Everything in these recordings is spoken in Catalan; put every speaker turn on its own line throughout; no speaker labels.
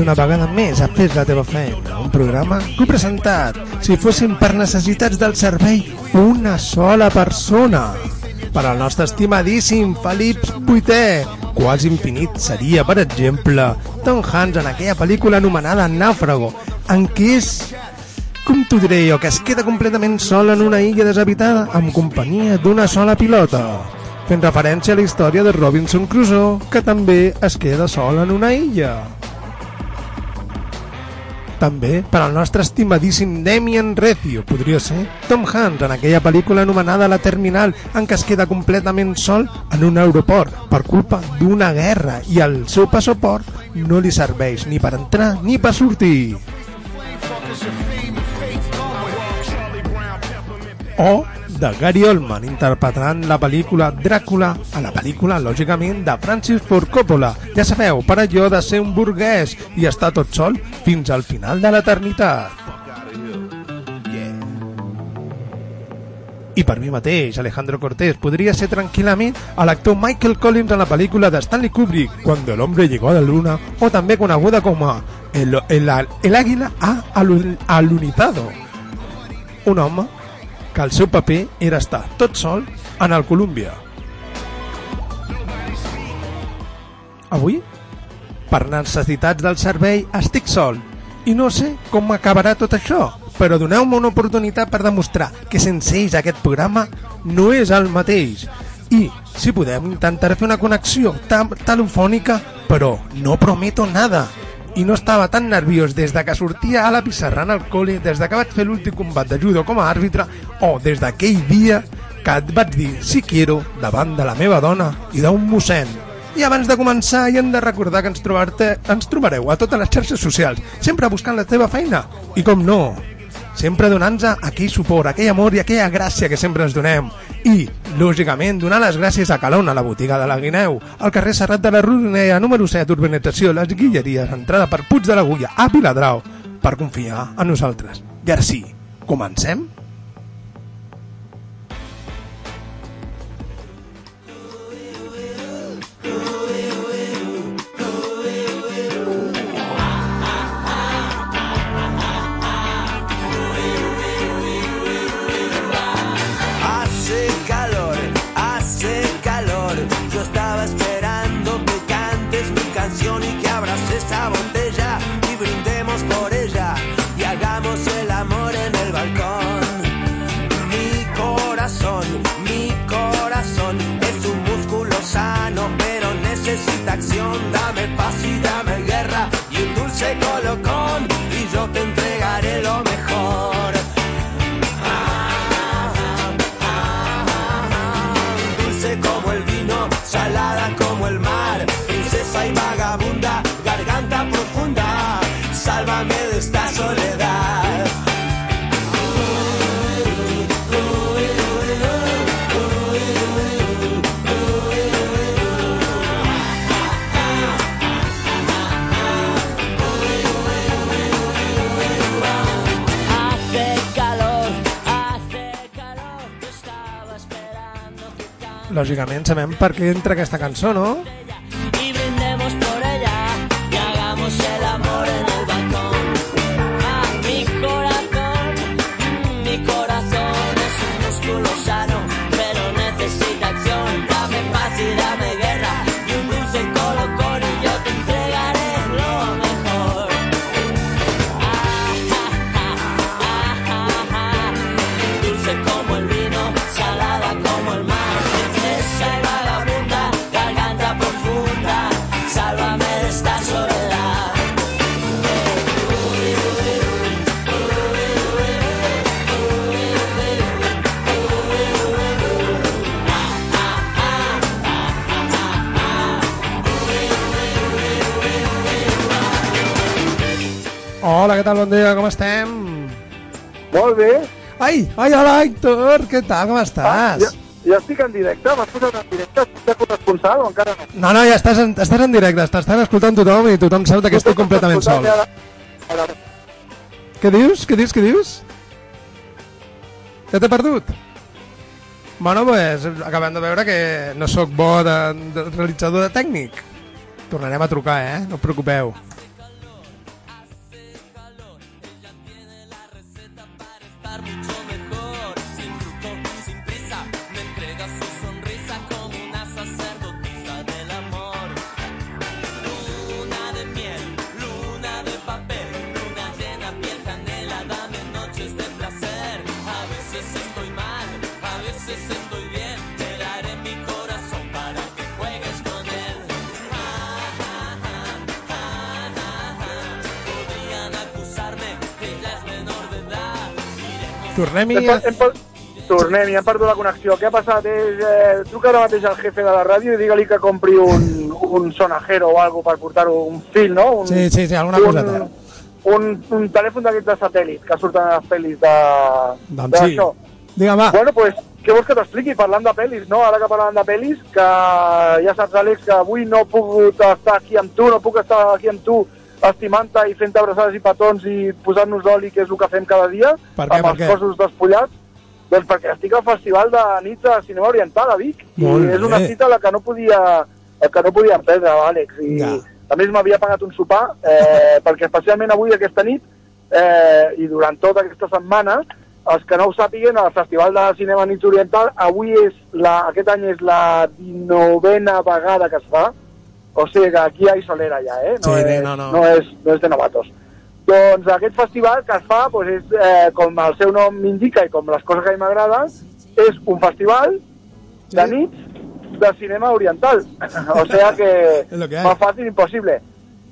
una vegada més a Fes la teva feina, un programa que presentat, si fossin per necessitats del servei, una sola persona. Per al nostre estimadíssim Felip VIII, quasi infinit seria, per exemple, Tom Hanks en aquella pel·lícula anomenada Nàufrago, en què és, com t'ho diré jo, que es queda completament sol en una illa deshabitada amb companyia d'una sola pilota fent referència a la història de Robinson Crusoe, que també es queda sol en una illa. També per al nostre estimadíssim Damien Recio, podria ser Tom Hanks en aquella pel·lícula anomenada La Terminal, en què es queda completament sol en un aeroport per culpa d'una guerra i el seu passaport no li serveix ni per entrar ni per sortir. O de Gary Oldman interpretant la pel·lícula Dràcula a la pel·lícula, lògicament, de Francis Ford Coppola. Ja sabeu, per allò de ser un burguès i estar tot sol fins al final de l'eternitat. I per mi mateix, Alejandro Cortés, podria ser tranquil·lament a l'actor Michael Collins en la pel·lícula de Stanley Kubrick, Cuando el hombre llegó a la luna, o també coneguda com a El, el, el águila ha alu- alunizado. Un home que el seu paper era estar tot sol en el Colúmbia. Avui, per necessitats del servei, estic sol i no sé com acabarà tot això, però doneu-me una oportunitat per demostrar que sense ells aquest programa no és el mateix. I, si podem, intentaré fer una connexió telefònica, però no prometo nada. I no estava tan nerviós des de que sortia a la pissarra en el col·le, des de que vaig fer l'últim combat de judo com a àrbitre, o des d'aquell dia que et vaig dir si quiero davant de la meva dona i d'un mossèn. I abans de començar, hi hem de recordar que ens, trobar-te, ens trobareu a totes les xarxes socials, sempre buscant la teva feina. I com no, sempre donant-nos aquell suport, aquell amor i aquella gràcia que sempre ens donem. I, lògicament, donar les gràcies a Calona, a la botiga de la Guineu, al carrer Serrat de la Rodonella, número 7, urbanització Les Guilleries, entrada per Puig de l'Agulla, a Viladrau, per confiar en nosaltres. I ara sí, comencem? Lògicament sabem per què entra aquesta cançó, no? Tal? Bon dia, com estem?
Molt bé.
Ai, ai, hola, Héctor, què tal, com estàs?
Ah, ja, ja estic en directe, m'has posat en directe, estic de corresponsal o encara no?
No, no, ja estàs en, estàs en directe, t'estan escoltant tothom i tothom sap que estic completament sol.
Ara,
Què dius? Què dius? Què dius? Ja t'he perdut? Bueno, pues, acabem de veure que no sóc bo de, de realitzador de tècnic. Tornarem a trucar, eh? No us preocupeu. Tornem-hi
hem, tornem i hem perdut la connexió. Què ha passat? És, eh, truca ara mateix al jefe de la ràdio i digue-li que compri un, un sonajero o algo per portar-ho, un fil, no? Un,
Sí, sí, sí, alguna
un,
coseta.
Un, un telèfon d'aquests de satèl·lit que surten a les pel·lis de...
Doncs sí.
d'això.
Digue'm, va.
Bueno, pues, què vols que t'expliqui? Parlant de pel·lis, no? Ara que parlàvem de pel·lis, que ja saps, Àlex, que avui no he pogut estar aquí amb tu, no puc estar aquí amb tu estimant-te i fent abraçades i petons i posant-nos d'oli, que és el que fem cada dia,
Per què,
amb
per
els
què?
cossos despullats. Doncs perquè estic al Festival de nit de cinema oriental a Vic,
Molt
i és una cita a la que no podia, que no podíem perdre, Àlex. I,
Ja.
a més, m'havia pagat un sopar, eh, perquè especialment avui, aquesta nit, eh, i durant tota aquesta setmana, els que no ho sàpiguen, el Festival de Cinema Nits Oriental, avui és la, aquest any és la 19a vegada que es fa, o sigui que aquí hi ha solera ja, eh?
Sí,
és,
no, no.
no, és, no és de novatos. Doncs aquest festival que es fa, doncs és, eh, com el seu nom m'indica i com les coses que a mi m'agraden, és un festival de nits de cinema oriental. o sigui que
que
más fàcil impossible.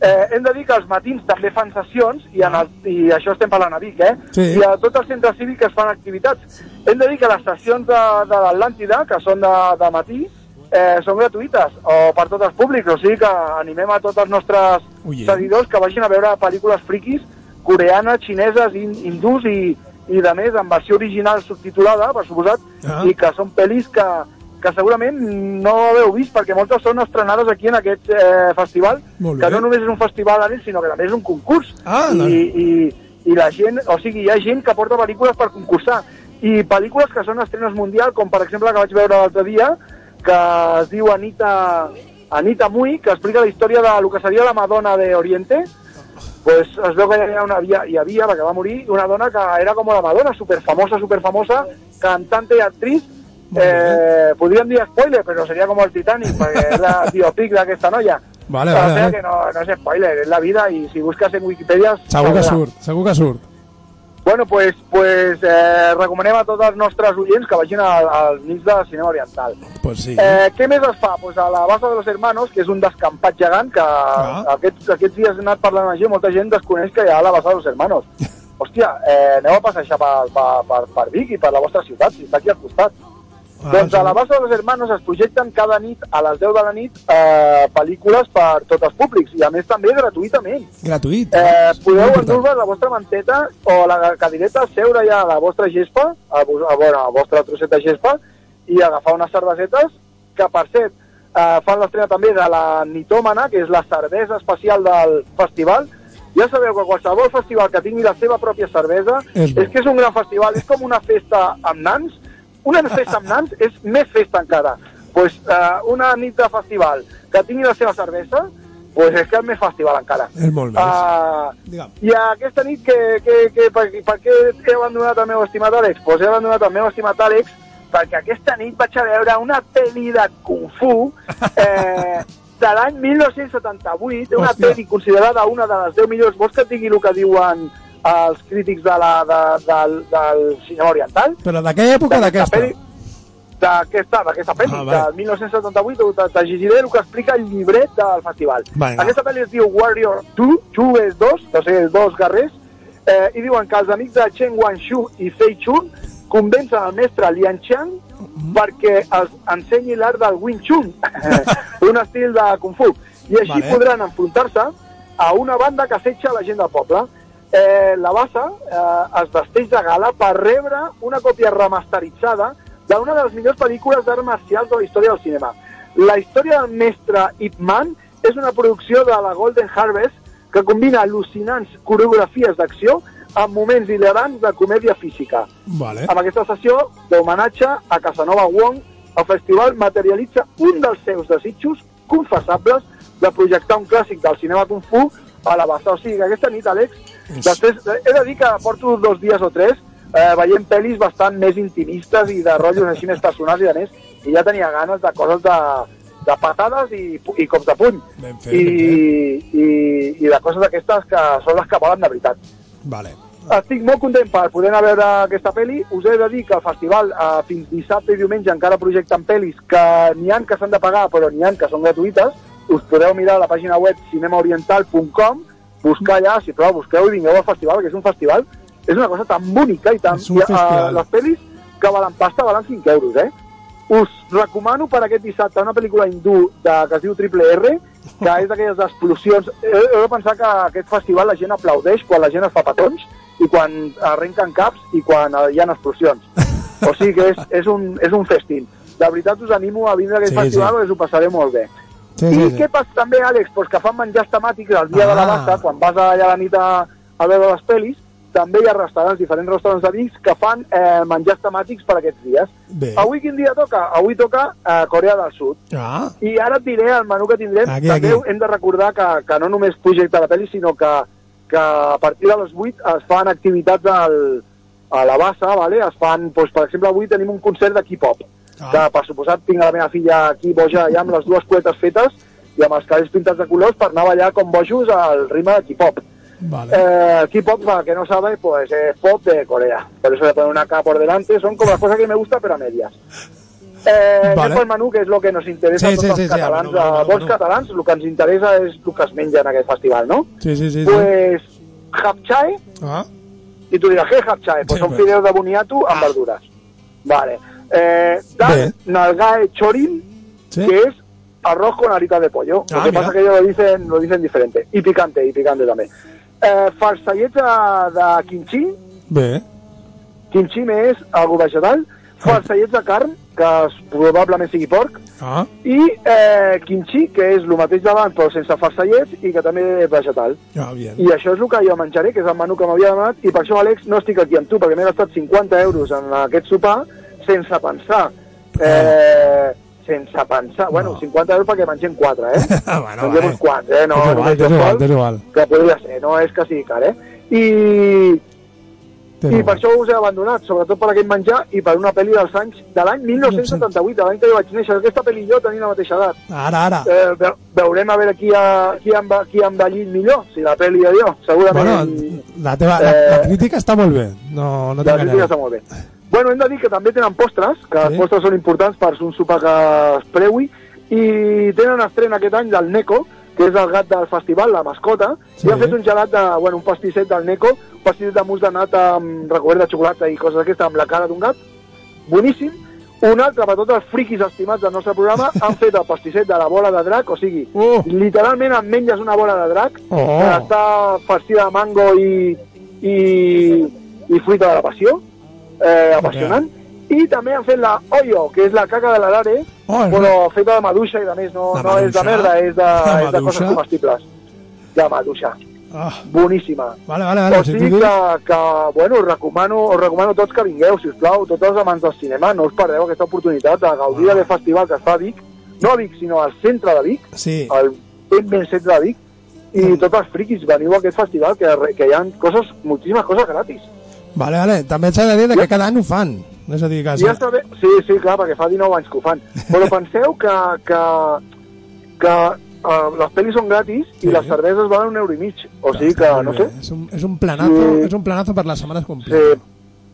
Eh, hem de dir que als matins també fan sessions, i, en el, i això estem parlant a Vic, eh?
Sí.
I a tots els centres cívics es fan activitats. Hem de dir que les sessions de, de l'Atlàntida, que són de, de matí, eh, són gratuïtes, o per tots els públics, o sigui que animem a tots els nostres
Ui, eh.
seguidors que vagin a veure pel·lícules friquis coreanes, xineses, in, hindús i, i de més en versió original subtitulada, per suposat,
Ah.
i que són pel·lis que, que segurament no heu vist, perquè moltes són estrenades aquí en aquest eh, festival, que no només és un festival a nit, sinó que també és un concurs.
Ah,
I,
doncs.
i, I la gent, o sigui, hi ha gent que porta pel·lícules per concursar, i pel·lícules que són estrenes mundial, com per exemple la que vaig veure l'altre dia, que es diu Anita, Anita Mui, que explica la història de lo que seria la Madonna de Oriente, pues es veu que hi havia, una, hi havia, perquè va morir, una dona que era com la Madonna, superfamosa, superfamosa, cantante i actriz, eh, podríem dir spoiler, però seria com el Titanic, perquè és la biopic d'aquesta noia.
Vale,
o
vale, vale.
que no, no és spoiler, és la vida, i si busques en Wikipedia...
Segur que surt, segur que surt.
Bueno, pues, pues eh, recomanem a tots els nostres oients que vagin al- als nits de cinema oriental.
Pues sí.
Eh, què més es fa? Pues a la Bassa de los Hermanos, que és un descampat gegant, que
Ah.
aquests, aquests dies he anat parlant amb gent, molta gent desconeix que hi ha la Bassa de los Hermanos. Hòstia, eh, aneu a passejar per, per, per, per Vic i per la vostra ciutat, si està aquí al costat.
Ah,
doncs a la
sí.
Bassa de los Hermanos es projecten cada nit a les 10 de la nit eh, pel·lícules per tots els públics i a més també gratuïtament.
Gratuït.
Eh, podeu
Molt important.
endur-vos la vostra manteta o la cadireta, seure ja a la vostra gespa, a, a, bueno, a vostra trosset de gespa, i agafar unes cervesetes, que per cert, eh, fan l'estrena també de la Nitòmana, que és la cervesa especial del festival. Ja sabeu que qualsevol festival que tingui la seva pròpia cervesa
És
és, que és un gran festival, és com una festa amb nans. Una festa amb nans és més festa encara. Pues, eh, una nit de festival que tingui la seva cervesa, pues és que és més festival encara.
És molt més.
Uh. I aquesta nit, que, que, que, per, per què he abandonat el meu estimat Àlex? Pues he abandonat el meu estimat Àlex perquè aquesta nit vaig a veure una pel·li de Kung Fu eh, de l'any 1978, una
Hòstia.
pel·li considerada una de les 10 millors. Vols que et digui el que diuen els crítics de la, de, del, del cinema oriental?
Però d'aquella època d'aquesta?
D'aquesta, d'aquesta pel·li,
Ah,
del 1978, te, llegiré el que explica el llibret del festival.
Vinga.
Aquesta pel·li es diu Warrior 2, 2 és 2, o sigui, dos guerrers, eh, i diuen que els amics de Chen Guangxu i Fei Chun convencen el mestre Lian Qiang
Mm-hmm.
perquè els ensenyi l'art del Wing Chun, un estil de Kung Fu. I així
Vale.
podran enfrontar-se a una banda que assetja la gent del poble. Eh, la Bassa eh, es vesteix de gala per rebre una còpia remasteritzada d'una de les millors pel·lícules d'art marcials de la història del cinema. La història del mestre Ip Man és una producció de la Golden Harvest que combina al·lucinants coreografies d'acció amb moments hilarants de comèdia física.
Vale.
Amb aquesta sessió d'homenatge a Casanova Wong, el festival materialitza un dels seus desitjos confessables de projectar un clàssic del cinema Kung Fu a la bassa. O sigui, que aquesta nit, Àlex, després, he de dir que porto dos dies o tres eh, veient pel·lis bastant més intimistes i de rotllos així més personals i de més, i ja tenia ganes de coses de, de patades i, i cops de puny.
Ben fet,
I,
ben
i, I de coses d'aquestes que són les que volen de veritat.
Vale.
Estic molt content per poder anar a veure aquesta pel·li. Us he de dir que el festival eh, fins dissabte i diumenge encara projecten pel·lis que n'hi han que s'han de pagar però n'hi han que són gratuïtes. Us podeu mirar a la pàgina web cinemaoriental.com, buscar allà, si plau, busqueu i vingueu al festival, que és un festival, és una cosa tan bonica i tan... I, eh,
festival.
les pel·lis que valen pasta valen 5 euros, eh? Us recomano per aquest dissabte una pel·lícula hindú de, que es diu Triple R, que és d'aquelles explosions... Heu, heu de pensar que aquest festival la gent aplaudeix quan la gent es fa petons i quan arrenquen caps i quan hi ha explosions. O sigui que és, és, un, és un festín. De veritat us animo a vindre a aquest
Sí,
festival
sí.
perquè us ho passaré molt bé.
Sí,
I
sí, sí.
què passa també, Àlex? Pues que fan menjars temàtics el dia de la
Ah.
bassa, quan vas allà a la nit a, a veure les pel·lis, també hi ha restaurants, diferents restaurants de Vics, que fan eh, menjars temàtics per aquests dies.
Bé.
Avui quin dia toca? Avui toca eh, Corea del Sud.
Ah,
I ara et diré el menú que tindrem.
Aquí,
també
aquí.
hem de recordar que, que no només projecta la pel·li, sinó que, que a partir de les 8 es fan activitats al, a la bassa, vale? es fan, doncs, per exemple, avui tenim un concert de K-pop,
Ah.
que per suposat tinc la meva filla aquí boja allà amb les dues cuetes fetes i amb els cabells pintats de colors per anar a ballar com bojos al ritme de K-pop.
vale.
Eh, K-pop, para que no sabe, pues es pop de Corea. Por eso le ponen una K por delante. Son como las cosas que me gusta, pero a medias. Eh,
Vale.
el menú, que és el que nos interessa
Sí,
a tots
sí,
els
sí, sí,
catalans.
el menú,
a bons catalans, el que ens interessa és el que es menja en aquest festival, no?
Sí, sí, sí. sí.
Pues hapchae,
Ah,
i tu diràs, què és hapchae? Pues
Sí,
són
pues.
fideus de boniato amb
Ah.
verdures. Vale. Eh, dan nalgae chorin,
sí.
que es arroz con alitas de pollo.
Ah,
lo que
mira.
pasa que ellos lo dicen, lo dicen diferente. Y picante, y picante també. Eh, farcelleta de quinxí,
Bé.
quinxí més algo vegetal, farcellets de carn, que es- probablement sigui porc,
Ah,
i eh, quinxí, que és el mateix davant però sense farcellets i que també és vegetal.
ah, bien.
I això és el que jo menjaré, que és el menú que m'havia demanat, i per això, Àlex, no estic aquí amb tu, perquè m'he gastat 50 euros en aquest sopar sense pensar. Eh, sense pensar. Bueno,
No.
50 euros perquè mengem 4, eh?
bueno,
Mengem uns quants, eh? No,
és igual, és igual, és igual.
que podria ser, no és que sigui car, eh? I,
És
i per això us he abandonat, sobretot per aquest menjar i per una pel·li dels anys de l'any 1978, l'any que jo vaig néixer. Aquesta pel·li jo tenim la mateixa edat.
Ara, ara.
Eh, ve veurem a veure qui ha, qui ha, enve- qui ha envellit millor, si la pel·li o jo. Segurament
Bueno, la, teva, la, la
Eh,
crítica està molt bé. No, no
la crítica està molt bé. Bueno, hem de dir que també tenen postres, que
Sí.
els postres són importants per un sopar que es preui, i tenen estrena aquest any del Neko, que és el gat del festival, la mascota,
Sí.
i han fet un gelat, de, bueno, un pastisset del Neko, un pastisset de mousse de nata amb recobert de xocolata i coses d'aquestes, amb la cara d'un gat, boníssim. Un altre per tots els friquis estimats del nostre programa han fet el pastisset de la bola de drac, o sigui,
Oh.
literalment et menges una bola de drac,
Oh.
que està farcida de mango i, i, i fruita de la passió, eh, apassionant. I també han fet la Oyo, que és la caca de l'Arare,
Oh,
però feta de maduixa i de més, no,
De
no és de merda, és de,
De
és de coses comestibles. De maduixa.
Ah,
Boníssima.
vale, vale, vale.
O sigui que, que, bueno, us recomano, us recomano tots que vingueu, si us plau, tots els amants del cinema, no us perdeu aquesta oportunitat de gaudir
Ah.
del festival que es fa a Vic, no a Vic, sinó al centre de Vic,
Sí,
al ben ben centre de Vic, i tots els friquis veniu a aquest festival que, que hi ha coses, moltíssimes coses gratis.
Vale, vale. També s'ha de dir que cada any ho fan. És a dir, que...
Ja està bé, sí, sí, clar, perquè fa 19 anys que ho fan. Però penseu que, que, que uh, les pel·lis són gratis
Sí.
i les cerveses valen un euro i mig. O sigui que, no sé.
És un, és un planazo,
Sí.
és un planazo per les setmanes
sí,
completes.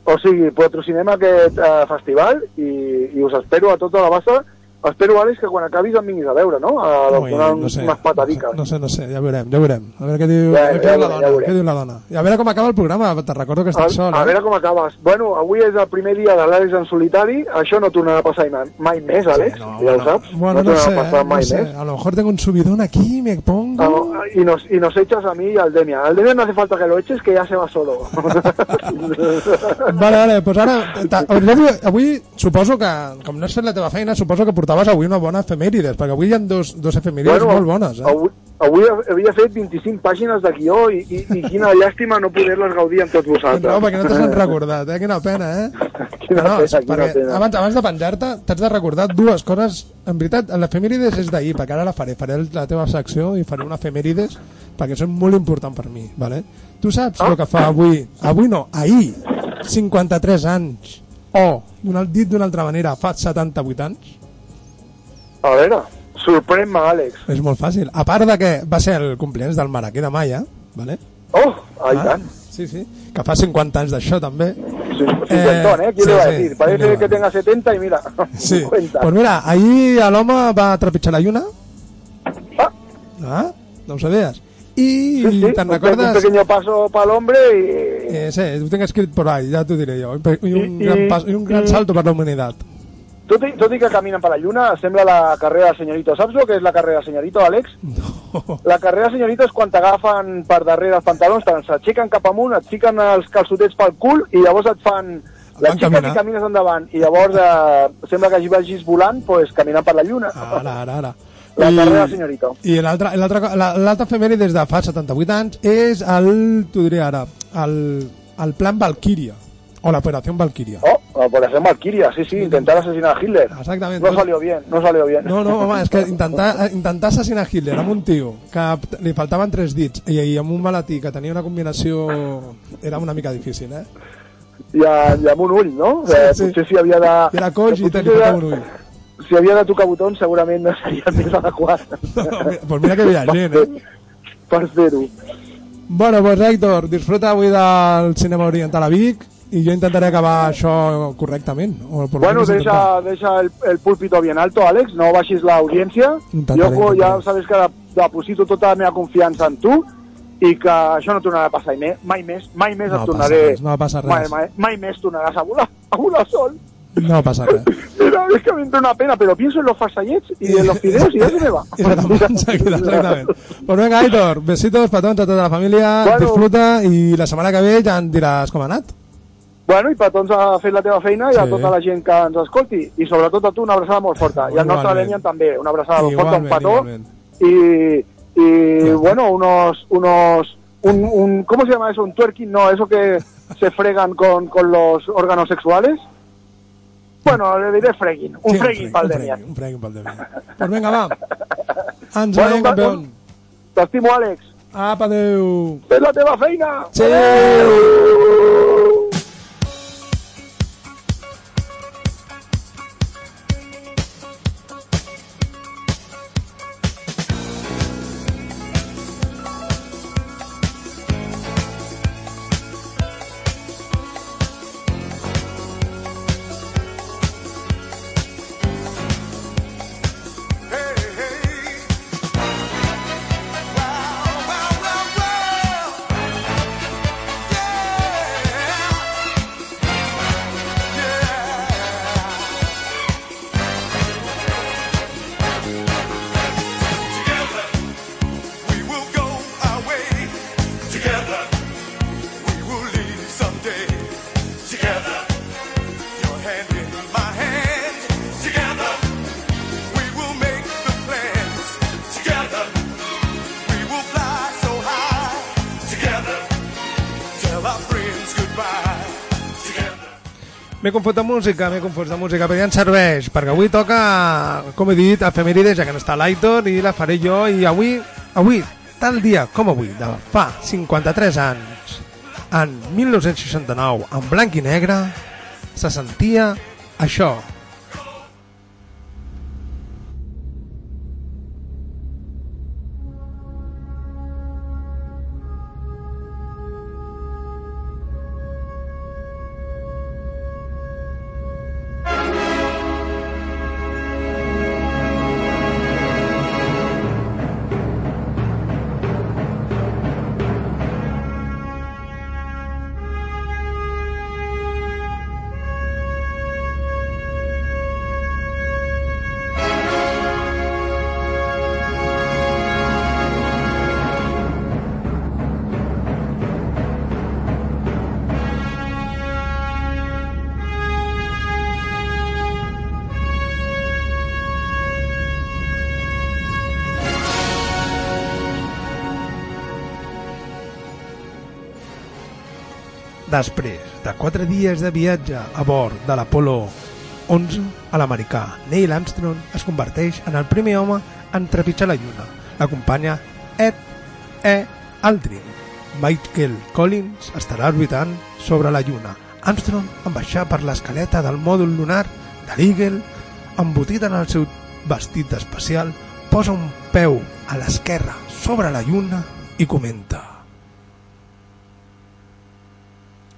o sigui, patrocinem aquest uh, festival i, i us espero a tota la bassa. Espero, Àlex, que quan acabis em vinguis a veure, no? A
Ui,
donar
no sé,
unes patadiques.
no sé, no sé, ja veurem, ja veurem. A veure què diu,
Ja,
què
ja
diu la
ja
dona,
veurem.
què diu la dona. I a veure com acaba el programa, te recordo que
A,
estic sol,
a
eh?
veure com acabes. Bueno, avui és el primer dia de l'Àlex en solitari. Això no tornarà a passar mai, mai més, Àlex.
Sí, no,
ja ho
bueno,
saps.
Bueno, no,
tornarà
sé,
a passar
eh, no
mai
sé.
més.
A lo mejor tengo un subidón aquí, me pongo...
Ah, y nos, y nos echas a mí y al Demian. Al Demian no hace falta que lo eches, que ya se va solo.
Vale, vale, doncs ara... ta- Avui, suposo que, com no has fet la teva feina, suposo que portaves avui una bona efemèrides, perquè avui hi ha dos, dos efemèrides molt bones, eh?
Avui, avui havia fet 25 pàgines de guió i, i, i quina llàstima no poder-les gaudir amb tots vosaltres.
No, perquè no te s'han recordat, eh? Quina pena, eh?
Quina
no,
pena, quina pena.
abans, abans de penjar-te, t'haig de recordar dues coses. En veritat, l'efemèrides és d'ahir, perquè ara la faré. Faré la teva secció i faré una efemèrides perquè són molt important per mi, vale? Tu saps
Ah.
el que fa avui? Avui no, ahir, 53 anys. O, donat dit d'una altra manera, fa 78 anys.
A veure, sorprèn-me, Àlex.
És molt fàcil. A part de que va ser el cumpleaños del Maraquí de Maia, vale?
Oh, ai
Ah,
tant.
Sí, sí. Que fa 50 anys d'això, també.
Sí, Cincuentón, ¿eh? ¿Quién
sí,
le va
sí.
decir? Parece
¿Quién le va
que tenga 70 y mira,
Sí.
50.
Pues mira, ahir l'home va trepitjar la lluna.
Ah.
Ah, no ho sabies. I
Sí, sí,
te'n
un, pe- un
recordes...
pequeño paso para el hombre y...
Eh, sí, ho tinc escrit por ahí, ja t'ho diré jo. I un,
I-
gran,
i-
pas, i un gran
i-
salto per la humanitat.
Tot i, tot i que caminen per la lluna, sembla la carrera del senyorito. Saps el que és la carrera del senyorito, Àlex?
No.
La carrera del senyorito és quan t'agafen per darrere els pantalons, s'aixequen cap amunt, et fiquen els calçotets pel cul i llavors et fan...
Van
L'aixeques
caminar.
i camines endavant. I llavors eh, sembla que vagis volant pues, caminant per la lluna.
Ara, ara, ara.
La carrera del senyorito.
I l'altra la- efemèria des de fa 78 anys és el, t'ho diré ara, el, el plan Valkyria, o l'operació Valkyria.
Oh, Operación Valkyria, sí, sí, intentar asesinar a Hitler.
Exactamente.
No salió bien, no salió bien.
No, no, home, és que intentar, intentar assassinar Hitler amb un tio que li faltaven tres dits i, i amb un malatí que tenia una combinació era una mica difícil, eh?
I, a, i amb un ull, no?
Sí,
Eh,
sí.
Potser si havia de...
I era coix i
potser
te li
si
faltava
havia-
un ull.
Si havia de tocar botons segurament no seria el més adequat.
pues mira que hi ha gent, eh?
Per fer-ho.
Bueno, pues Héctor, disfruta avui del cinema oriental a Vic i jo intentaré acabar això correctament. O por
Bueno,
intentar.
deja, deja el, el púlpito bien alto, Àlex, no baixis l'audiència. Jo ja sabes que de- deposito tota la meva confiança en tu i que això no tornarà a passar mai, mai més, mai més
No
et tornaré...
res, no passa
mai,
res.
mai, mai més tornaràs a volar, a volar sol.
No passa res.
Mira, es que me entra una pena, pero pienso en los fasallets y en los fideos y ya se me va.
I se te'n va enseguida, exactament. Pues venga, Aitor, besitos, petons a tota la família,
Bueno.
disfruta i la setmana que ve ja en diràs com ha anat.
Bueno, i petons a fer la teva feina i a
Sí.
tota la gent que ens escolti. I sobretot a tu una abraçada molt forta. I al nostre. Demian també, una abraçada molt forta, un petó.
igualment.
Y, y bueno, unos, unos, un, un, ¿cómo se llama eso? Un twerking, no, eso que se fregan con, con los órganos sexuales. Bueno, le diré fregging, un
Sí,
fregging para el
un
Demian.
un freguing pel Demian. Pues vinga, va. Ens
Bueno,
veiem,
un- T'estimo, Àlex.
Apa, adéu.
Fes la teva feina!
Sí.
Together,
confós de música, m'he confós de música, però ja ens serveix, perquè avui toca, com he dit, efemèrides, ja que no està l'Aitor, i la faré jo, i avui, avui, tal dia com avui, de fa 53 anys, en 1969, en blanc i negre, se sentia això. Després de quatre dies de viatge a bord de l'Apolo 11, a l'americà Neil Armstrong es converteix en el primer home en trepitjar la Lluna. L'acompanya Ed E. Aldrin. Michael Collins estarà orbitant sobre la Lluna. Armstrong en baixar per l'escaleta del mòdul lunar de l'Eagle, embotit en el seu vestit espacial, posa un peu a l'esquerra sobre la Lluna i comenta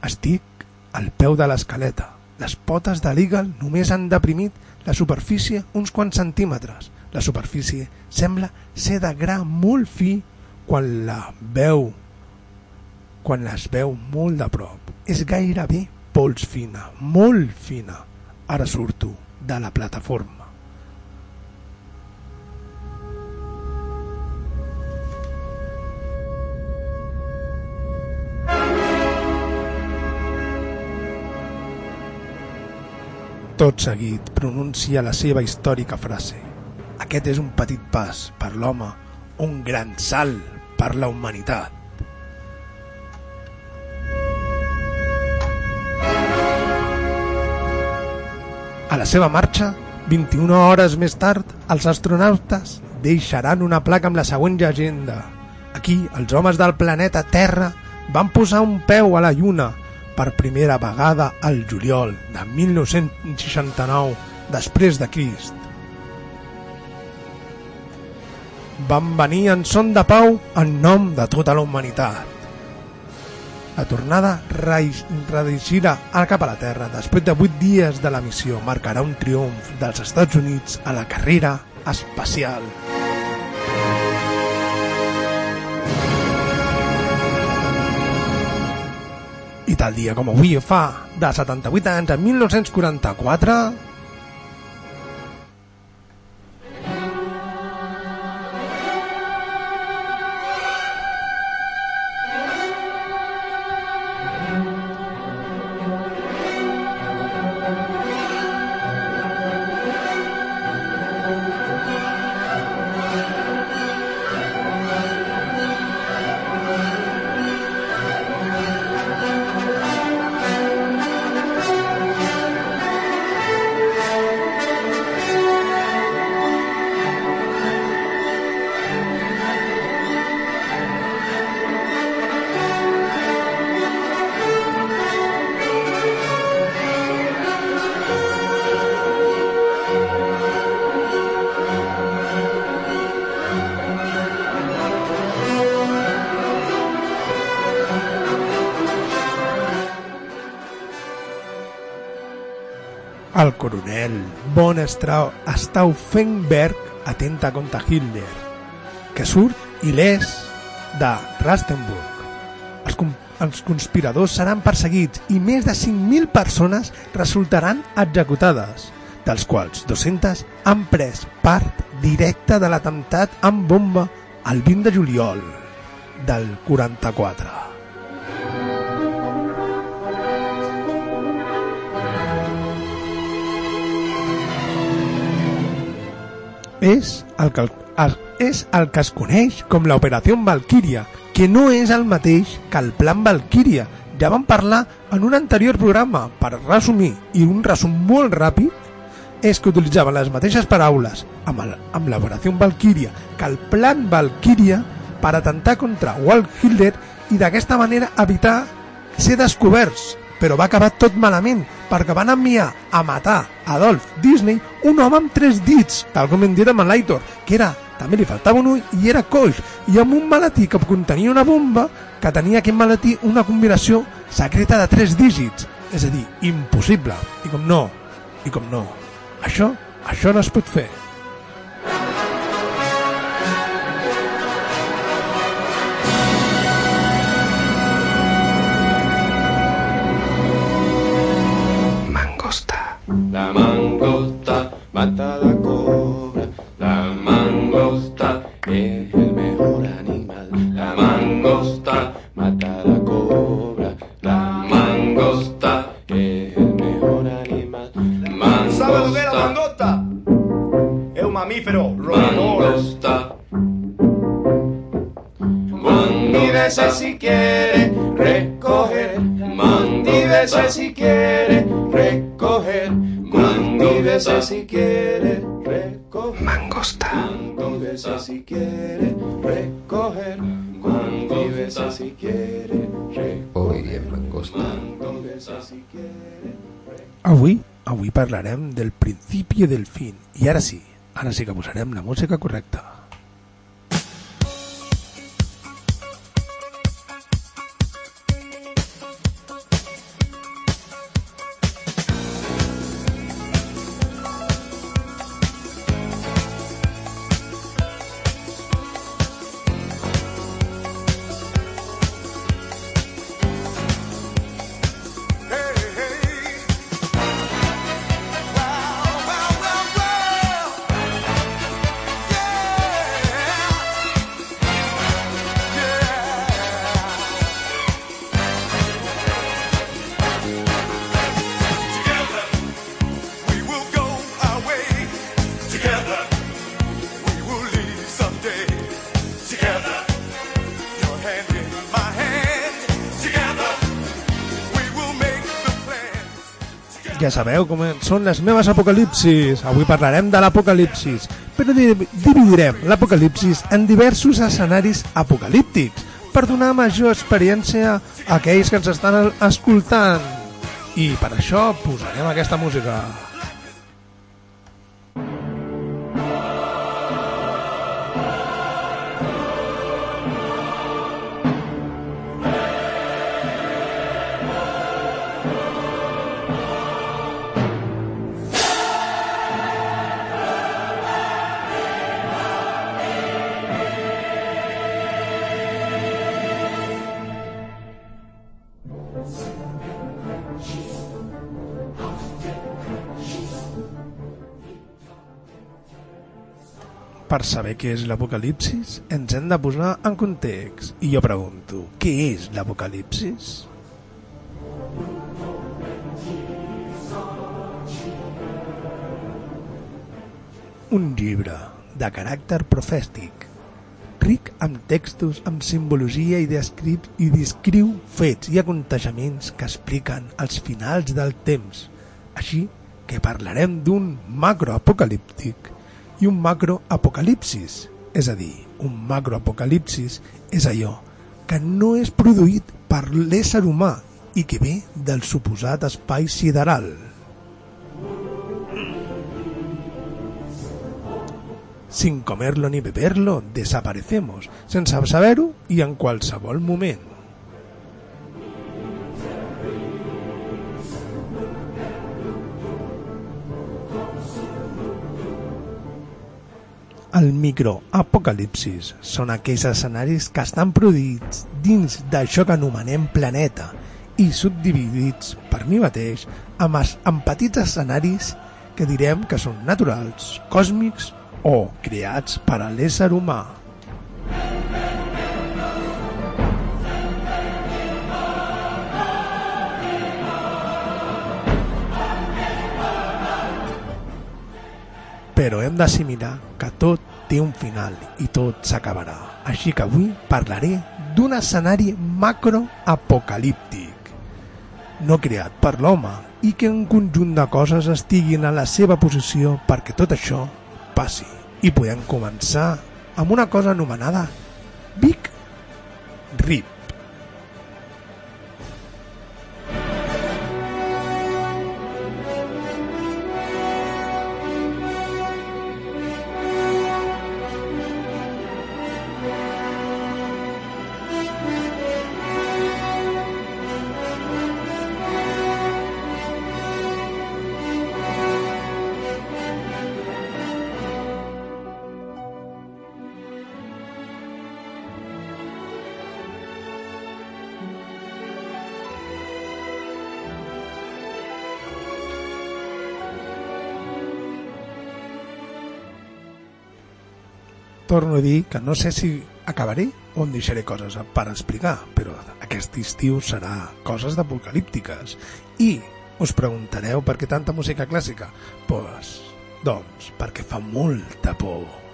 Estic al peu de l'escaleta. Les potes de l'Eagle només han deprimit la superfície uns quants centímetres. La superfície sembla ser de gra molt fi quan la veu quan les veu molt de prop. És gairebé pols fina, molt fina. Ara surto de la plataforma. Tot seguit pronuncia la seva històrica frase. Aquest és un petit pas per l'home, un gran salt per la humanitat. A la seva marxa, 21 hores més tard, els astronautes deixaran una placa amb la següent llegenda. Aquí, els homes del planeta Terra van posar un peu a la Lluna per primera vegada al juliol de 1969 després de Crist. Van venir en son de pau en nom de tota la humanitat. La tornada reeixirà cap a la Terra després de 8 dies de la missió marcarà un triomf dels Estats Units a la carrera espacial. Tal dia com avui fa de 78 anys, en 1944, von Stauffenberg atenta contra Hitler, que surt il·lès de Rastenburg. Els, els conspiradors seran perseguits i més de 5.000 persones resultaran executades, dels quals 200 han pres part directa de l'atemptat amb bomba el 20 de juliol del 44. És el que, el, és el que es coneix com l'Operació Valkyria, que no és el mateix que el Plan Valkyria. Ja vam parlar en un anterior programa, per resumir, i un resum molt ràpid, és que utilitzaven les mateixes paraules amb, el, amb l'Operació Valkyria que el Plan Valkyria per atentar contra Walt Hitler i d'aquesta manera evitar ser descoberts, però va acabar tot malament perquè van enviar a matar Adolf Disney un home amb tres dits, tal com hem dit amb l'Aitor, que era, també li faltava un ull i era coix, i amb un maletí que contenia una bomba que tenia aquest maletí una combinació secreta de tres dígits, és a dir, impossible, i com no, i com no, això, això no es pot fer.
La mangosta mata la cobra. La mangosta es el mejor animal. La mangosta mata la cobra. La mangosta es el mejor animal.
¿Sabe lo que es la
Mangosta,
mangosta? Es un mamífero roedor.
mangosta.
Mírese si quiere recoger
Mangostá.
si quiere recoger.
Mangostá.
si quiere recoger.
Mangosta.
Mangostá. si quiere recoger.
Mangostá.
si quiere recoger.
Hoy en Mangosta.
Mangostá. si quiere
Avui, avui parlarem del principi i del fin. I ara sí, ara sí que posarem la música correcta. Ja sabeu com són les meves apocalipsis. Avui parlarem de l'apocalipsis, però di- dividirem l'apocalipsis en diversos escenaris apocalíptics per donar major experiència a aquells que ens estan escoltant. I per això posarem aquesta música. Saber què és l'apocalipsis, ens hem de posar en context. I jo pregunto, què és l'apocalipsis? Un llibre de caràcter profèstic, ric amb textos, amb simbologia i, descriu, i descriu fets i aconteixements que expliquen els finals del temps. Així que parlarem d'un macroapocalíptic i un macroapocalipsis. És a dir, un macroapocalipsis és allò que no és produït per l'ésser humà i que ve del suposat espai sideral. Sin comerlo ni beberlo, desaparecemos, sense saber-ho i en qualsevol moment. El microapocalipsis són aquells escenaris que estan produïts dins d'això que anomenem planeta i subdividits per mi mateix amb, es, amb petits escenaris que direm que són naturals, còsmics o creats per a l'ésser humà. Però hem d'assimilar que tot té un final i tot s'acabarà. Així que avui parlaré d'un escenari macroapocalíptic, no creat per l'home i que un conjunt de coses estiguin a la seva posició perquè tot això passi. I podem començar amb una cosa anomenada Big Rip. Torno a dir que no sé si acabaré o em deixaré coses per explicar, però aquest estiu serà coses d'apocalíptiques. I us preguntareu per què tanta música clàssica? Pues, doncs, perquè fa molta por.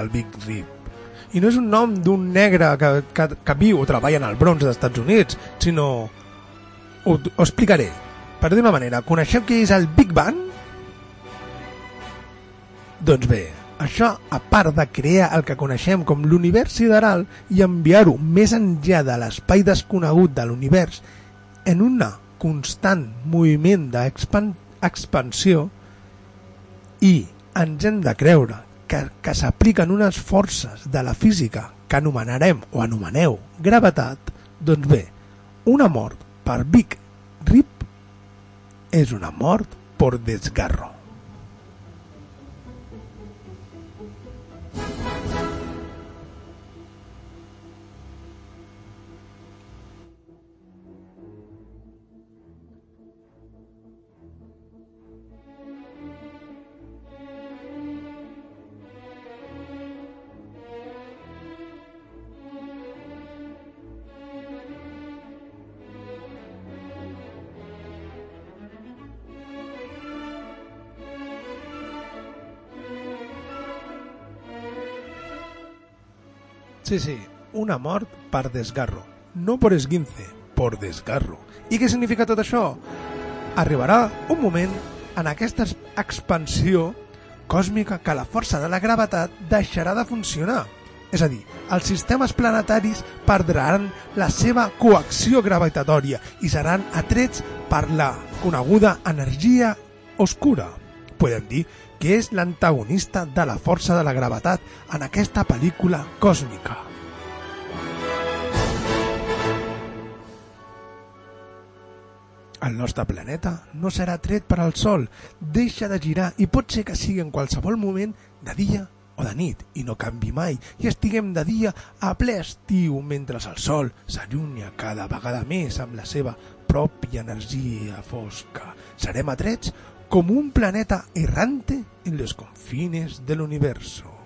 El Big Rip. I no és un nom d'un negre que, que, que viu o treballa en el Bronx dels Estats Units, sinó... Ho, ho explicaré. Per d'una manera, coneixeu què és el Big Bang? Doncs bé, això, a part de crear el que coneixem com l'univers sideral i enviar-ho més enllà de l'espai desconegut de l'univers en una constant moviment d'expansió i ens hem de creure que, que s'apliquen unes forces de la física que anomenarem o anomeneu gravetat, doncs bé, una mort per Big Rip és una mort per desgarro. Sí, sí, una mort per desgarro. No per esguince, per desgarro. I què significa tot això? Arribarà un moment en aquesta es- expansió còsmica que la força de la gravetat deixarà de funcionar. És a dir, els sistemes planetaris perdran la seva coacció gravitatòria i seran atrets per la coneguda energia oscura. Podem dir que és l'antagonista de la força de la gravetat en aquesta pel·lícula còsmica. El nostre planeta no serà tret per al Sol, deixa de girar i pot ser que sigui en qualsevol moment de dia o de nit i no canvi mai i estiguem de dia a ple estiu mentre el Sol s'allunya cada vegada més amb la seva pròpia energia fosca. Serem atrets com un planeta errante en los confines del universo.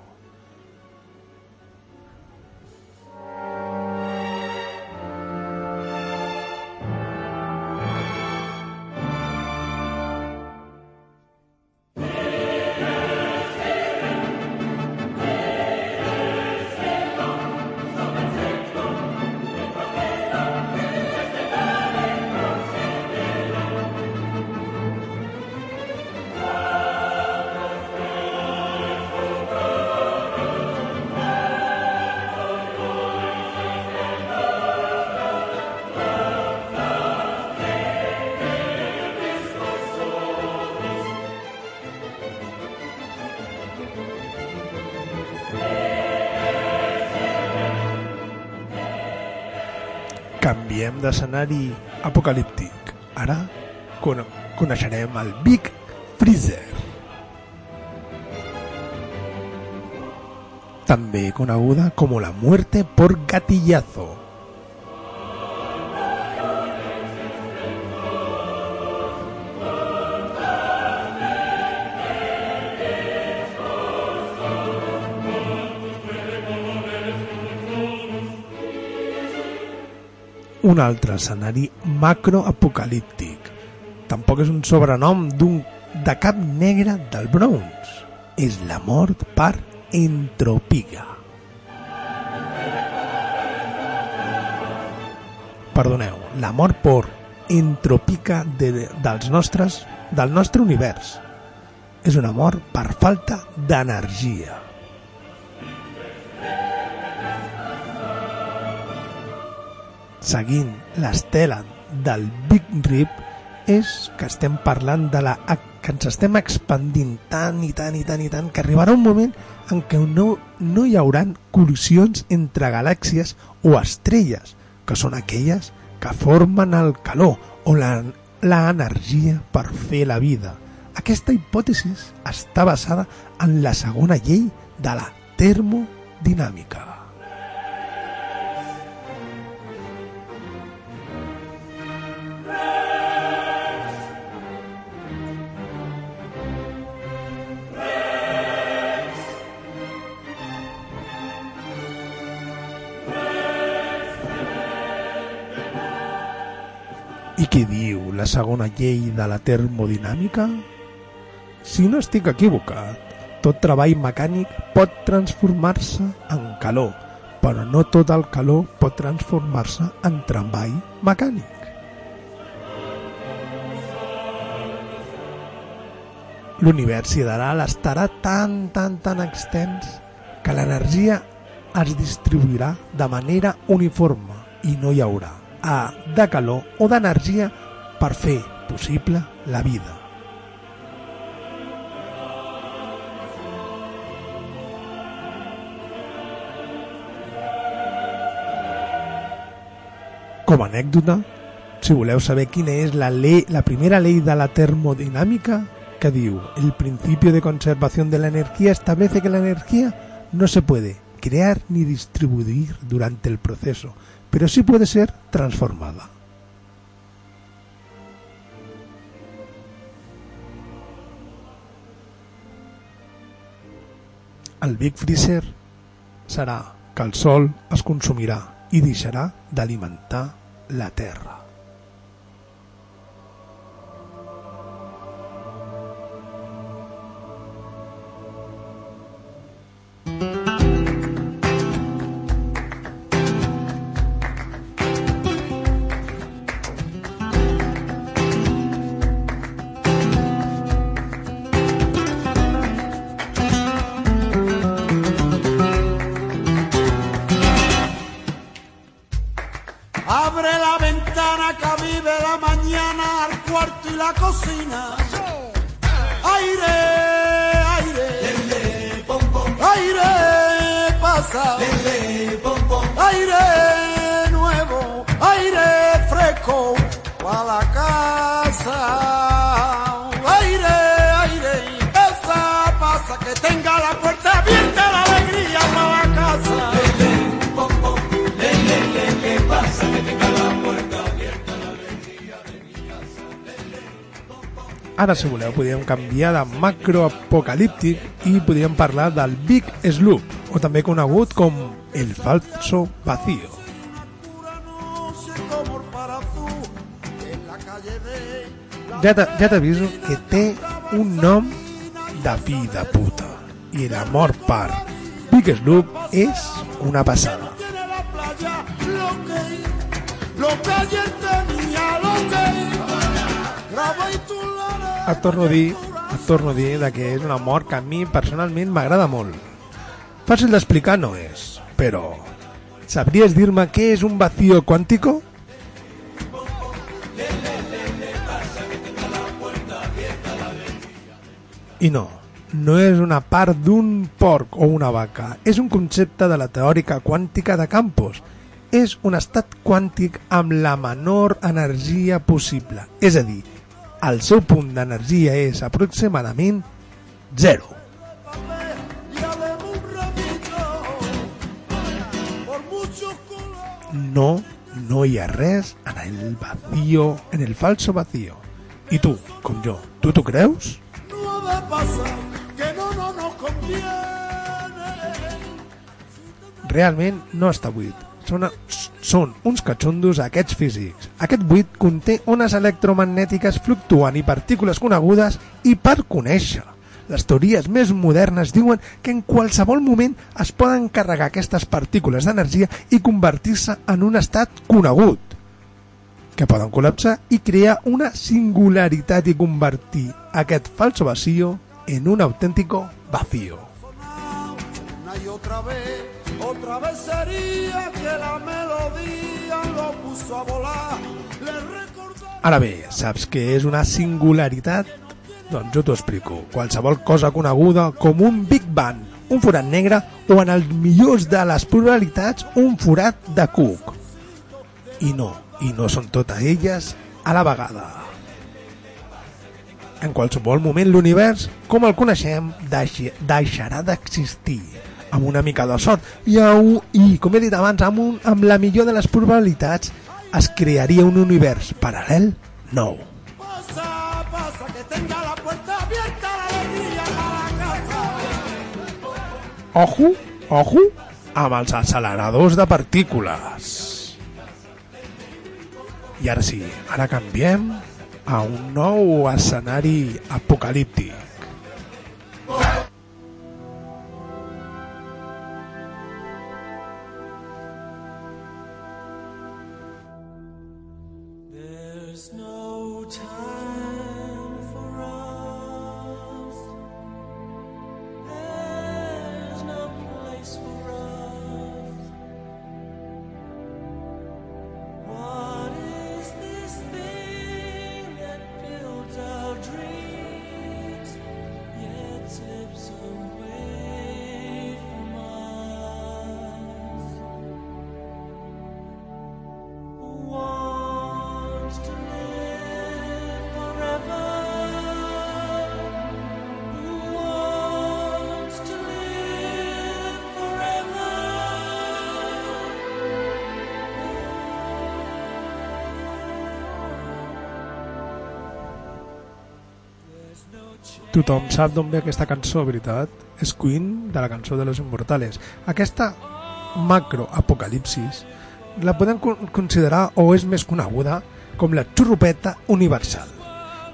Canviem d'escenari apocalíptic. Ara con coneixerem el Big Freezer. També coneguda com la muerte por gatillazo. Un altre escenari macroapocalíptic. Tampoc és un sobrenom d'un de cap negre del Bronx. És la mort per entropia. Perdoneu, la mort per entropica de, dels nostres, del nostre univers. És una mort per falta d'energia. Seguint l'estela del Big Rip és que estem parlant de la que ens estem expandint tant i tant i tant i tant que arribarà un moment en què no, no hi hauran col·lisions entre galàxies o estrelles, que són aquelles que formen el calor o la, la energia per fer la vida. Aquesta hipòtesi està basada en la segona llei de la termodinàmica. La segona llei de la termodinàmica? Si no estic equivocat, Tot treball mecànic pot transformar-se en calor, però no tot el calor pot transformar-se en treball mecànic. L'univers sideral estarà tan, tan, tan extens que l'energia es distribuirà de manera uniforme i no hi haurà A de calor o d'energia per fer possible la vida. Com a anècdota, si voleu saber quina és la, ley, la primera ley de la termodinàmica, que diu, el principio de conservación de la energía establece que la energía no se puede crear ni distribuir durante el proceso, pero sí puede ser transformada. El Big Freezer serà que el Sol es consumirà i deixarà d'alimentar la Terra.
La cocina. Aire,
Ara, si voleu, podríem canviar de macroapocalíptic i podríem parlar del Big Sloop, o també conegut com el falso vacío. Ja te- ja t'aviso que té un nom de fill de puta. I l'amor per Big Sloop és una passada.
Lo que ayer tenía, lo que graba y tú la
Et torno a dir, et torno a dir de que és una mort que a mi personalment m'agrada molt. Fàcil d'explicar no és, però sabries dir-me què és un vacío quàntico? I no, no és una part d'un porc o una vaca, és un concepte de la teòrica quàntica de campos. És un estat quàntic amb la menor energia possible, és a dir, el seu punt d'energia és aproximadament 0. No, no hi ha res en el vacío, en el falso vacío. I tu, com jo, tu t'ho creus?
que no, no.
Realment no està buit. Són, són uns catxondos aquests físics. Aquest buit conté ones electromagnètiques fluctuant i partícules conegudes i per conèixer. Les teories més modernes diuen que en qualsevol moment es poden carregar aquestes partícules d'energia i convertir-se en un estat conegut, que poden col·lapsar i crear una singularitat i convertir aquest falso vacío en un auténtico vacío.
Una y otra vez, otra vez sería que la melodía lo puso a volar. Recordó
Ara bé, saps què és una singularitat? Doncs jo t'ho explico. Qualsevol cosa coneguda com un Big Bang, un forat negre o en els millors de les probabilitats un forat de Cook. I no, i no són totes elles a la vegada. En qualsevol moment l'univers, com el coneixem, deixarà d'existir amb una mica de sort i, au- i com he dit abans, amb, un, amb la millor de les probabilitats es crearia un univers paral·lel nou.
pasa, pasa, que tenga la puerta abierta la alegría para la casa.
Ojo, ojo, amb els acceleradors de partícules. I ara sí, ara canviem a un nou escenari apocalíptic.
snow.
Tothom sap d'on ve aquesta cançó, veritat? És Queen, de la cançó de los Immortales. Aquesta macroapocalipsis la podem con- considerar o és més coneguda com la xurrupeta universal.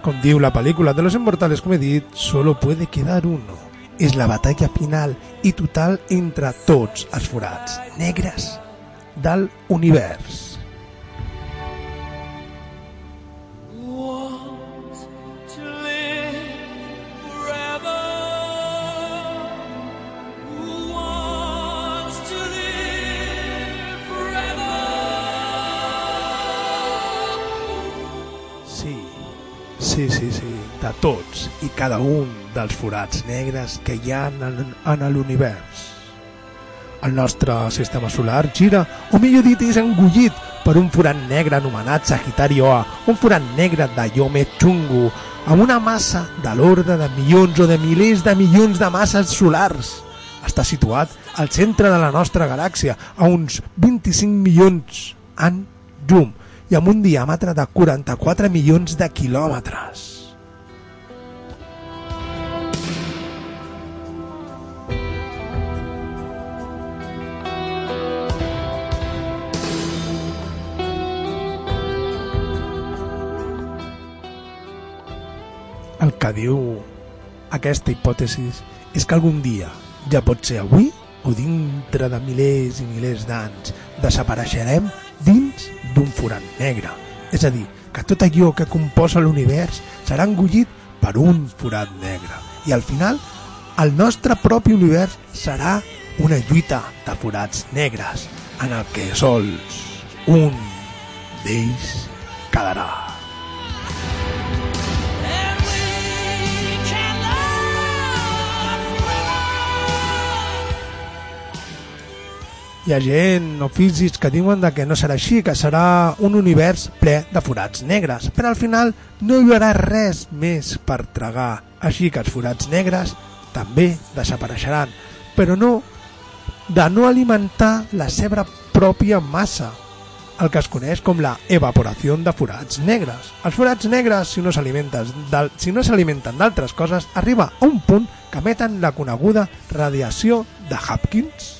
Com diu la pel·lícula de los Immortales, com he dit, solo puede quedar uno. És la batalla final i total entre tots els forats negres del univers. Cada un dels forats negres que hi ha en, en l'univers. El nostre sistema solar gira, o millor dit, és engullit per un forat negre anomenat Sagitario A, un forat negre d'allò més xungo, amb una massa de l'ordre de milions o de milers de milions de masses solars. Està situat al centre de la nostra galàxia, a uns 25 milions en llum i amb un diàmetre de 44 milions de quilòmetres. Que diu aquesta hipòtesi és que algun dia, ja pot ser avui o dintre de milers i milers d'anys, desapareixerem dins d'un forat negre. És a dir, que tot allò que composa l'univers serà engullit per un forat negre. I al final, el nostre propi univers serà una lluita de forats negres en el que sols un d'ells quedarà. Hi ha gent o físics que diuen que no serà així, que serà un univers ple de forats negres, però al final no hi haurà res més per tragar, així que els forats negres també desapareixeran, però no de no alimentar la seva pròpia massa, el que es coneix com la evaporació de forats negres. Els forats negres, si no s'alimenten si no d'altres coses, arriba a un punt que emeten la coneguda radiació de Hopkins.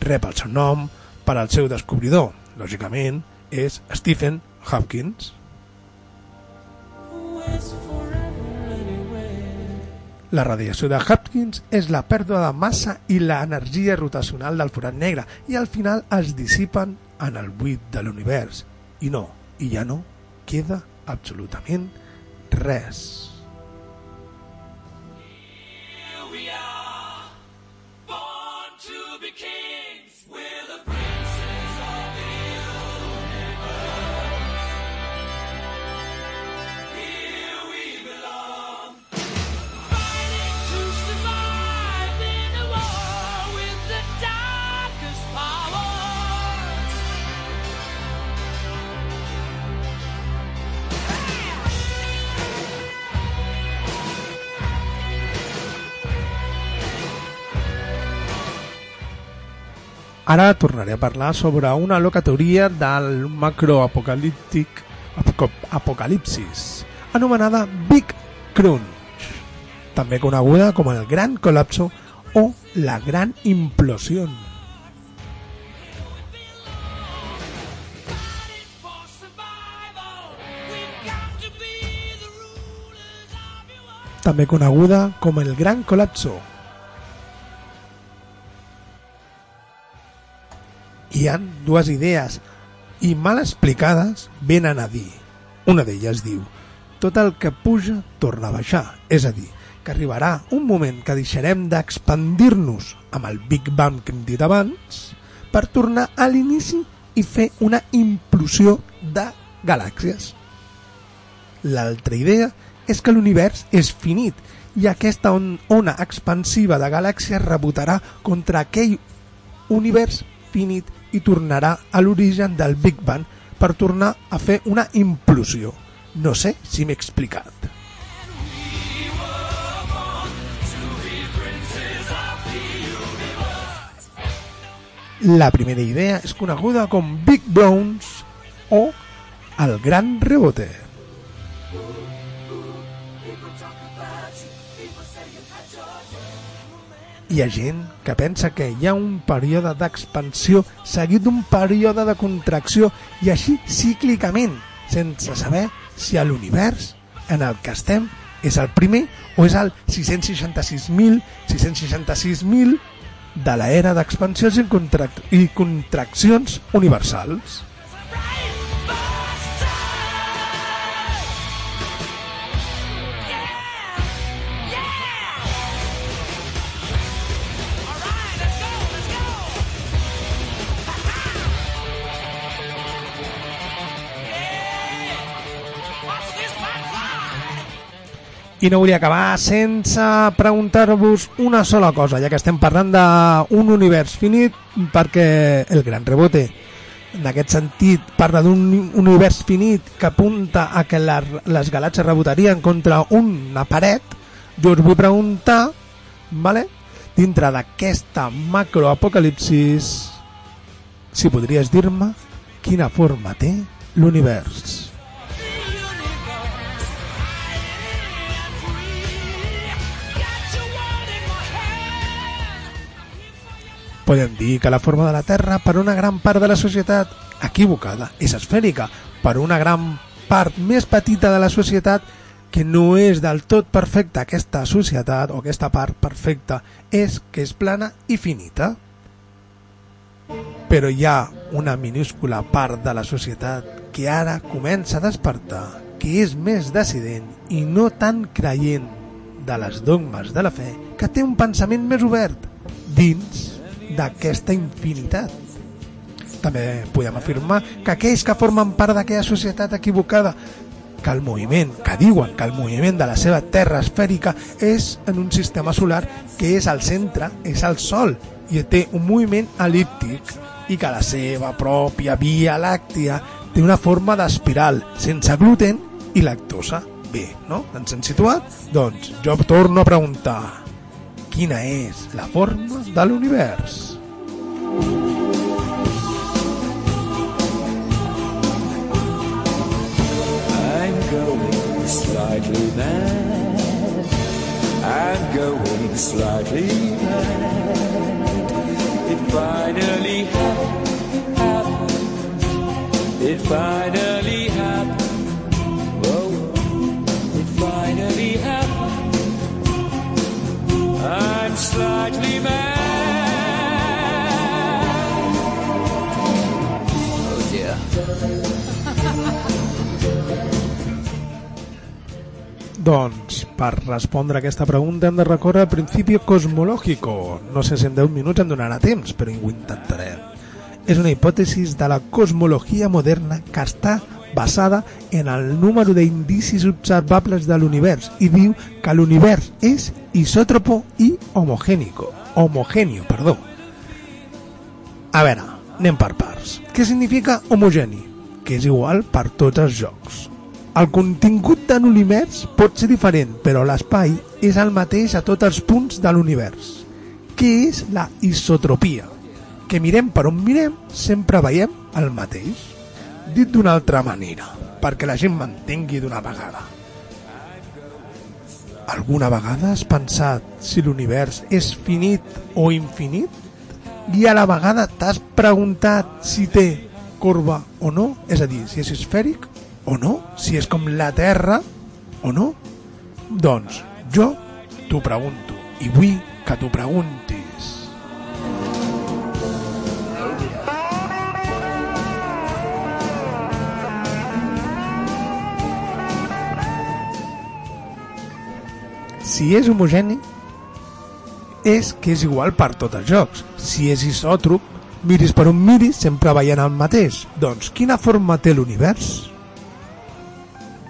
Rep el seu nom per al seu descobridor, lògicament, és Stephen Hopkins. La radiació de Hopkins és la pèrdua de massa i l'energia rotacional del forat negre i al final es dissipen en el buit de l'univers. I no, i ja no queda absolutament res. Ara tornaré a parlar sobre una loca teoria del macroapocalíptic apocalipsis, anomenada Big Crunch, també coneguda com el Gran Colapso o la Gran Implosió. També coneguda com el Gran Colapso. Hi han dues idees i mal explicades venen a dir Una d'elles diu tot el que puja torna a baixar, és a dir, que arribarà un moment que deixarem d'expandir-nos amb el Big Bang que hem dit abans per tornar a l'inici i fer una implosió de galàxies. L'altra idea és que l'univers és finit i aquesta on ona expansiva de galàxies rebotarà contra aquell univers finit i tornarà a l'origen del Big Bang per tornar a fer una implosió. No sé si m'he explicat. La primera idea és coneguda com Big Browns o el gran rebote. Hi ha gent que pensa que hi ha un període d'expansió seguit d'un període de contracció i així cíclicament, sense saber si a l'univers en el que estem és el primer o és el 666.000, 666.000 de l'era d'expansions i, contrac i contraccions universals. I no volia acabar sense preguntar-vos una sola cosa, ja que estem parlant d'un univers finit, perquè el gran rebote, en aquest sentit, parla d'un univers finit que apunta a que la, les galàxies rebotarien contra una paret, jo us vull preguntar, vale? dintre d'aquesta macroapocalipsis, si podries dir-me quina forma té l'univers. Podem dir que la forma de la Terra per una gran part de la societat equivocada és esfèrica, per una gran part més petita de la societat que no és del tot perfecta aquesta societat o aquesta part perfecta és que és plana i finita. Però hi ha una minúscula part de la societat que ara comença a despertar, que és més decident i no tan creient de les dogmes de la fe, que té un pensament més obert dins d'aquesta infinitat. També podem afirmar que aquells que formen part d'aquella societat equivocada que el moviment, que diuen que el moviment de la seva terra esfèrica és en un sistema solar que és al centre, és el Sol, i té un moviment elíptic i que la seva pròpia via làctia té una forma d'espiral, sense gluten i lactosa. Bé, no? Ens hem situat? Doncs jo torno a preguntar quina és la forma de l'univers?
I'm going slightly mad. I'm going slightly mad. It finally happened. It finally happened. Whoa. It finally happened. I'm slightly mad.
Doncs, per respondre a aquesta pregunta hem de recórrer al principi cosmològico. No sé si en 10 minuts em donarà temps, però ho intentaré. És una hipòtesi de la cosmologia moderna que està basada en el número d'indicis observables de l'univers i diu que l'univers és isòtropo i homogènico. Homogènio, perdó. A veure, anem per parts. Què significa homogeni? Que és igual per tots els jocs. El contingut de l'univers pot ser diferent, però l'espai és el mateix a tots els punts de l'univers. Què és la isotropia? Que mirem per on mirem, sempre veiem el mateix. Dit d'una altra manera, perquè la gent m'entengui d'una vegada. Alguna vegada has pensat si l'univers és finit o infinit? I a la vegada t'has preguntat si té corba o no? És a dir, si és esfèric o no, si és com la Terra o no. Doncs jo t'ho pregunto i vull que t'ho preguntis. Si és homogeni, és que és igual per tots els jocs. Si és isòtrop, miris per on miris, sempre veient el mateix. Doncs quina forma té l'univers?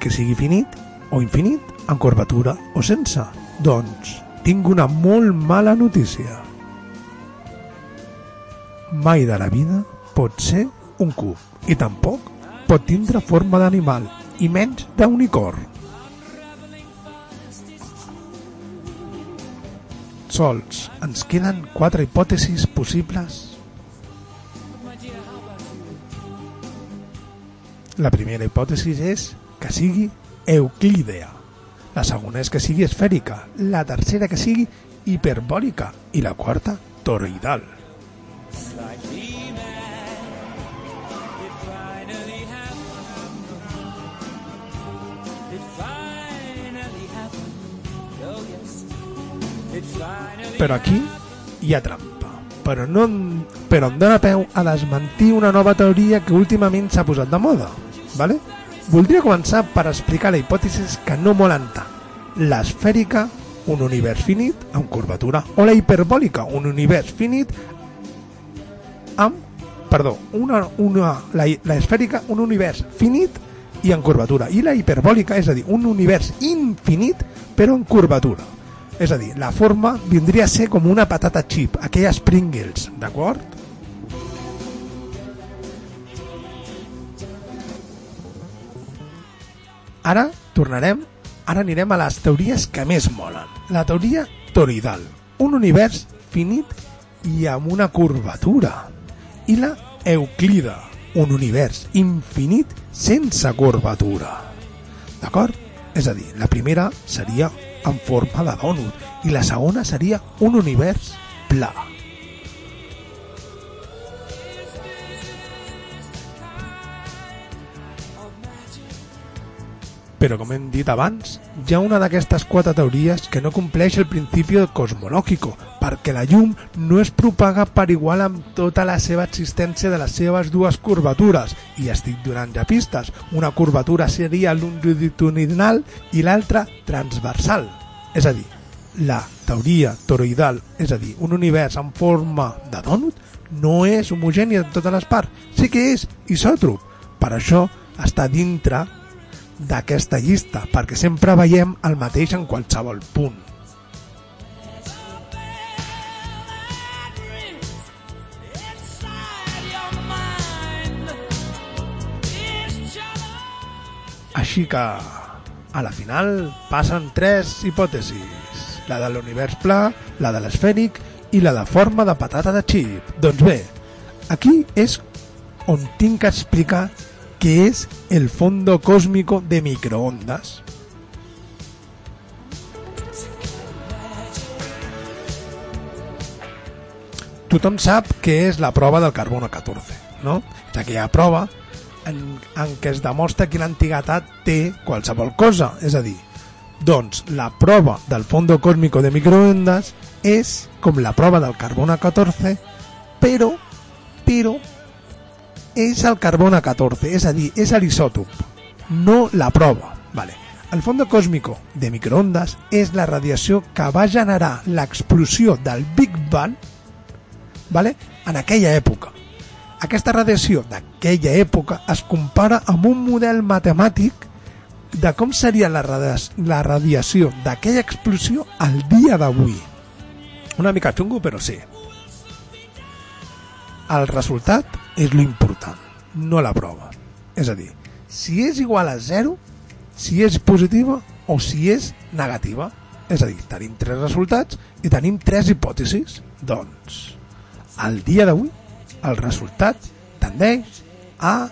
Que sigui finit o infinit, en curvatura o sense? Doncs tinc una molt mala notícia. Mai de la vida pot ser un cub i tampoc pot tindre forma d'animal i menys d'unicorn. Sols ens queden quatre hipòtesis possibles. La primera hipòtesi és que sigui euclídea. La segona és que sigui esfèrica. La tercera que sigui hiperbòlica. I la quarta, toroidal. Però aquí hi ha trampa. Però, no, però em dóna peu a desmentir una nova teoria que últimament s'ha posat de moda. Vale? Voldria començar per explicar la hipòtesi que no molen tant. L'esfèrica, un univers finit amb curvatura, o la hiperbòlica, un univers finit amb... Perdó, una, una, la, la esfèrica, un univers finit i en curvatura. I la hiperbòlica, és a dir, un univers infinit però en curvatura. És a dir, la forma vindria a ser com una patata chip, aquelles Pringles, d'acord? Ara tornarem, ara anirem a les teories que més molen. La teoria toroidal, un univers finit i amb una curvatura. I la euclida, un univers infinit sense curvatura. D'acord? És a dir, la primera seria en forma de dònut i la segona seria un univers pla. Però com hem dit abans, hi ha una d'aquestes quatre teories que no compleix el principi cosmològico, perquè la llum no es propaga per igual amb tota la seva existència de les seves dues curvatures, i estic donant ja pistes. Una curvatura seria longitudinal i l'altra transversal. És a dir, la teoria toroidal, és a dir, un univers en forma de dònut, no és homogeni en totes les parts, sí que és isòtrop. Per això està dintre d'aquesta llista, perquè sempre veiem el mateix en qualsevol punt. Així que, a la final, passen tres hipòtesis. La de l'univers pla, la de l'esfèric i la de forma de patata de xip. Doncs bé, aquí és on tinc que explicar què és el fondo cósmico de microondas. Tothom sap què és la prova del carbono 14, no? És aquella prova en, en què es demostra quina antiguitat té qualsevol cosa, és a dir, doncs la prova del fondo cósmico de microondas és com la prova del carbono 14, però, però és el carbono 14, és a dir, és l'isòtop, no la prova. Vale. El fondo cósmico de microondas és la radiació que va generar l'explosió del Big Bang vale? en aquella època. Aquesta radiació d'aquella època es compara amb un model matemàtic de com seria la, la radiació d'aquella explosió al dia d'avui. Una mica xungo, però sí. El resultat és lo important, no la prova. És a dir, si és igual a 0, si és positiva o si és negativa. És a dir, tenim tres resultats i tenim tres hipòtesis. Doncs, al dia d'avui, el resultat tendeix a...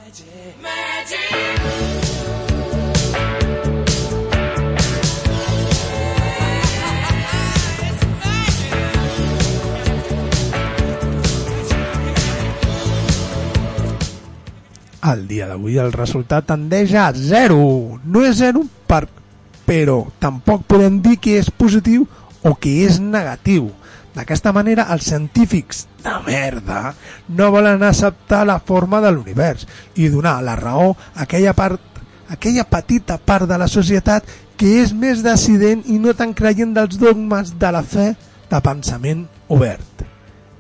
Al dia d'avui el resultat tendeix a 0. No és 0 per... però tampoc podem dir que és positiu o que és negatiu. D'aquesta manera, els científics de merda no volen acceptar la forma de l'univers i donar la raó a aquella part aquella petita part de la societat que és més decident i no tan creient dels dogmes de la fe de pensament obert.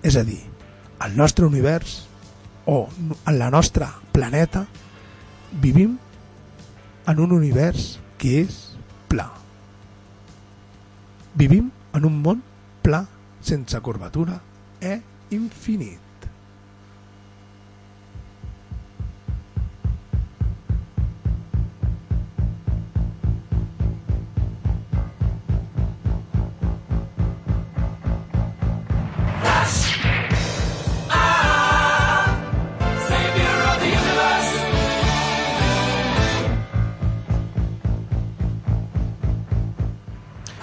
És a dir, el nostre univers o en la nostra planeta vivim en un univers que és pla. Vivim en un món pla, sense curvatura, e infinit.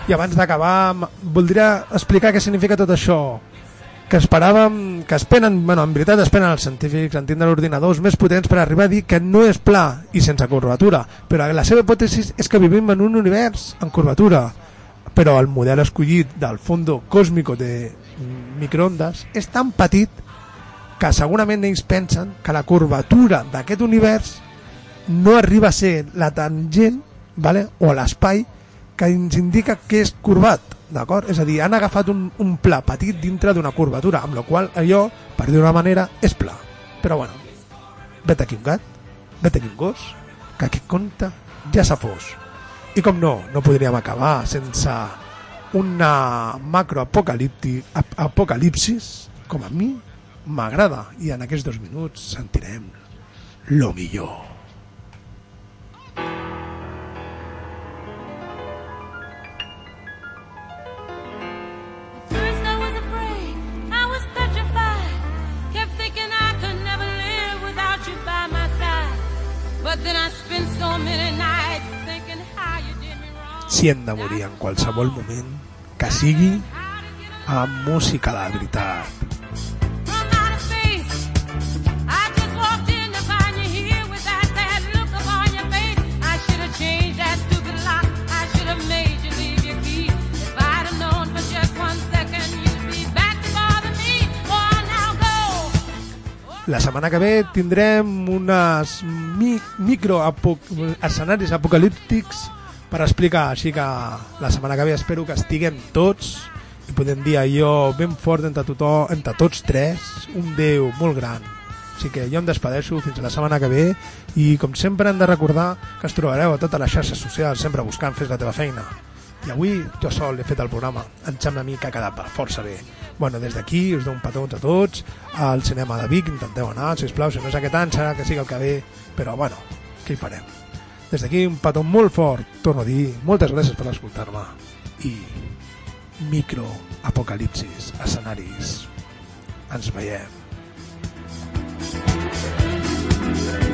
I abans d'acabar, voldria explicar què significa tot això. Que esperàvem, que es penen, bueno, en veritat es penen els científics en tindre ordinadors més potents per arribar a dir que no és pla i sense curvatura, però la seva hipòtesi és que vivim en un univers en curvatura, però el model escollit del fondo cósmico de microondes és tan petit que segurament ells pensen que la curvatura d'aquest univers no arriba a ser la tangent vale? o l'espai que ens indica que és curvat, d'acord? És a dir, han agafat un, un pla petit dintre d'una curvatura, amb la qual allò, per dir-ho d'una manera, és pla. Però bueno, vet aquí un gat, vet aquí un gos, que aquest conte ja s'ha fos. I com no, no podríem acabar sense una macroapocalipsis com a mi m'agrada i en aquests dos minuts sentirem lo millor. Si hem de morir en qualsevol moment, que sigui amb música de veritat. La setmana que ve tindrem unes mi micro escenaris apocalíptics per explicar, així que la setmana que ve espero que estiguem tots i podem dir allò ben fort entre, tothom, entre tots tres, un Déu molt gran. Així que jo em despedeixo fins a la setmana que ve i com sempre hem de recordar que es trobareu a totes les xarxes socials sempre buscant Fes la teva feina. I avui jo sol he fet el programa, em sembla a mi que ha quedat força bé. Bueno, des d'aquí us dono un petó a tots, al cinema de Vic intenteu anar, sisplau, si no és aquest any serà que sigui el que ve, però bueno, què hi farem? Des d'aquí un petó molt fort. Torno a dir, moltes gràcies per escoltar-me. I micro apocalipsis, escenaris. Ens veiem. Thank you.